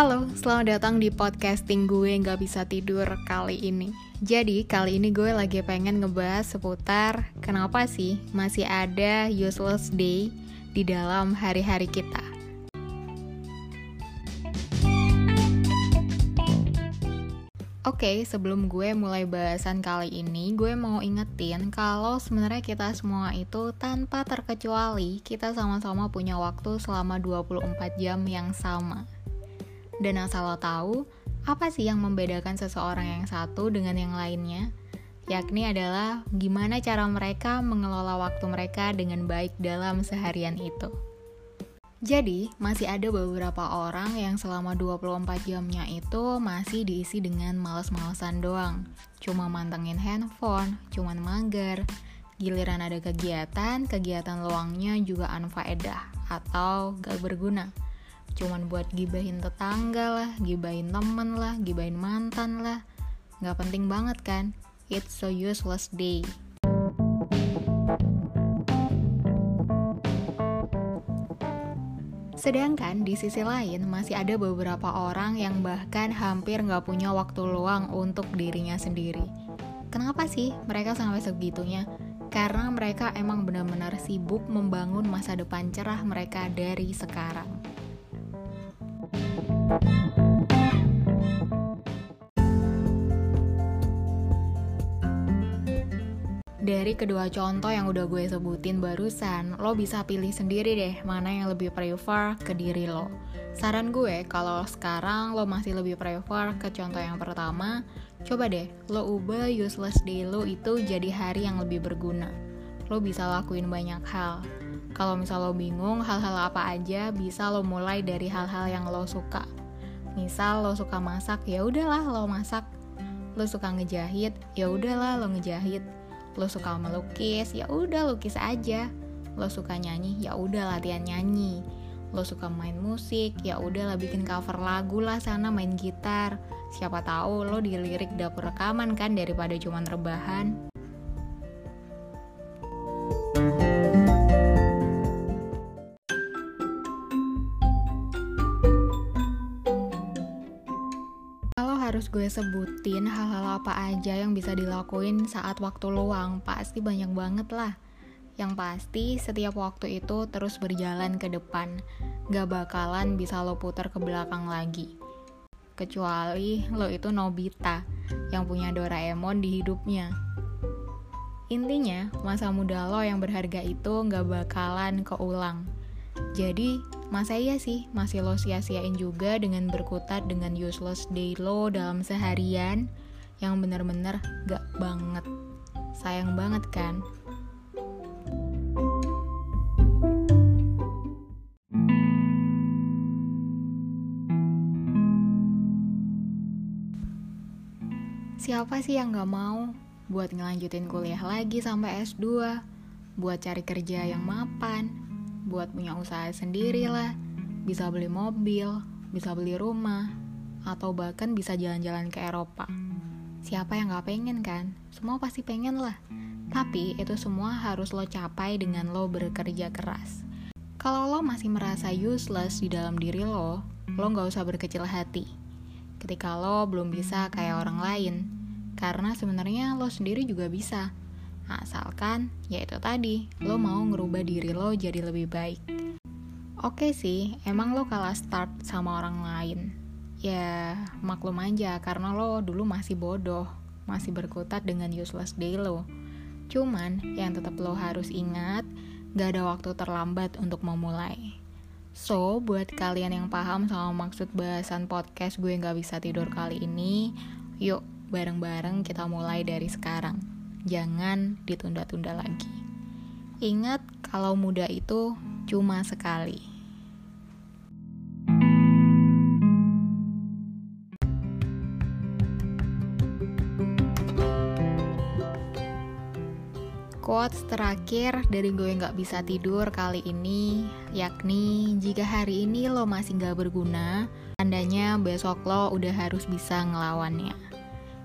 Halo, selamat datang di podcasting gue nggak bisa tidur kali ini. Jadi kali ini gue lagi pengen ngebahas seputar kenapa sih masih ada useless day di dalam hari-hari kita. Oke, sebelum gue mulai bahasan kali ini, gue mau ingetin kalau sebenarnya kita semua itu tanpa terkecuali kita sama-sama punya waktu selama 24 jam yang sama. Dan asal lo tahu, apa sih yang membedakan seseorang yang satu dengan yang lainnya? Yakni adalah gimana cara mereka mengelola waktu mereka dengan baik dalam seharian itu. Jadi, masih ada beberapa orang yang selama 24 jamnya itu masih diisi dengan males-malesan doang. Cuma mantengin handphone, cuman mager. Giliran ada kegiatan, kegiatan luangnya juga anfaedah atau gak berguna. Cuman buat gibahin tetangga lah, gibahin temen lah, gibahin mantan lah. Gak penting banget kan? It's so useless day. Sedangkan di sisi lain masih ada beberapa orang yang bahkan hampir nggak punya waktu luang untuk dirinya sendiri. Kenapa sih mereka sampai segitunya? Karena mereka emang benar-benar sibuk membangun masa depan cerah mereka dari sekarang. Dari kedua contoh yang udah gue sebutin barusan, lo bisa pilih sendiri deh mana yang lebih prefer ke diri lo. Saran gue, kalau sekarang lo masih lebih prefer ke contoh yang pertama, coba deh lo ubah useless day lo itu jadi hari yang lebih berguna. Lo bisa lakuin banyak hal. Kalau misal lo bingung hal-hal apa aja, bisa lo mulai dari hal-hal yang lo suka. Misal lo suka masak, ya udahlah lo masak. Lo suka ngejahit, ya udahlah lo ngejahit lo suka melukis ya udah lukis aja. Lo suka nyanyi ya udah latihan nyanyi. Lo suka main musik ya udahlah bikin cover lagu lah sana main gitar. Siapa tahu lo dilirik dapur rekaman kan daripada cuman rebahan harus gue sebutin hal-hal apa aja yang bisa dilakuin saat waktu luang, pasti banyak banget lah. Yang pasti, setiap waktu itu terus berjalan ke depan, gak bakalan bisa lo putar ke belakang lagi. Kecuali lo itu Nobita, yang punya Doraemon di hidupnya. Intinya, masa muda lo yang berharga itu gak bakalan keulang. Jadi, masa iya sih masih lo sia-siain juga dengan berkutat dengan useless day lo dalam seharian yang bener-bener gak banget. Sayang banget kan? Siapa sih yang gak mau buat ngelanjutin kuliah lagi sampai S2, buat cari kerja yang mapan, buat punya usaha sendiri lah, bisa beli mobil, bisa beli rumah, atau bahkan bisa jalan-jalan ke Eropa. Siapa yang gak pengen kan? Semua pasti pengen lah. Tapi itu semua harus lo capai dengan lo bekerja keras. Kalau lo masih merasa useless di dalam diri lo, lo gak usah berkecil hati. Ketika lo belum bisa kayak orang lain, karena sebenarnya lo sendiri juga bisa Asalkan, ya itu tadi, lo mau ngerubah diri lo jadi lebih baik. Oke sih, emang lo kalah start sama orang lain. Ya, maklum aja karena lo dulu masih bodoh, masih berkutat dengan useless day lo. Cuman, yang tetap lo harus ingat, gak ada waktu terlambat untuk memulai. So, buat kalian yang paham sama maksud bahasan podcast gue gak bisa tidur kali ini, yuk bareng-bareng kita mulai dari sekarang jangan ditunda-tunda lagi. Ingat, kalau muda itu cuma sekali. Quotes terakhir dari gue nggak bisa tidur kali ini yakni jika hari ini lo masih nggak berguna, tandanya besok lo udah harus bisa ngelawannya.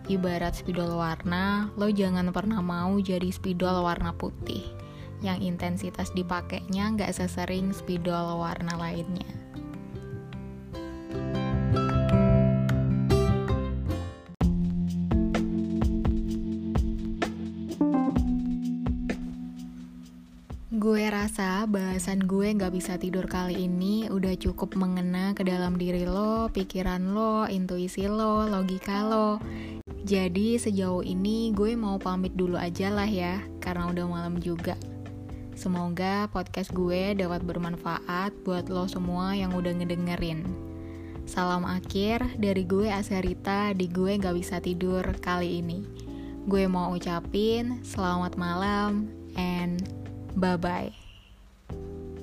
Ibarat spidol warna, lo jangan pernah mau jadi spidol warna putih yang intensitas dipakainya nggak sesering spidol warna lainnya. Rasa bahasan gue gak bisa tidur kali ini udah cukup mengena ke dalam diri lo, pikiran lo, intuisi lo, logika lo. Jadi sejauh ini gue mau pamit dulu aja lah ya, karena udah malam juga. Semoga podcast gue dapat bermanfaat buat lo semua yang udah ngedengerin. Salam akhir dari gue Aserita di gue gak bisa tidur kali ini. Gue mau ucapin selamat malam and Bye bye.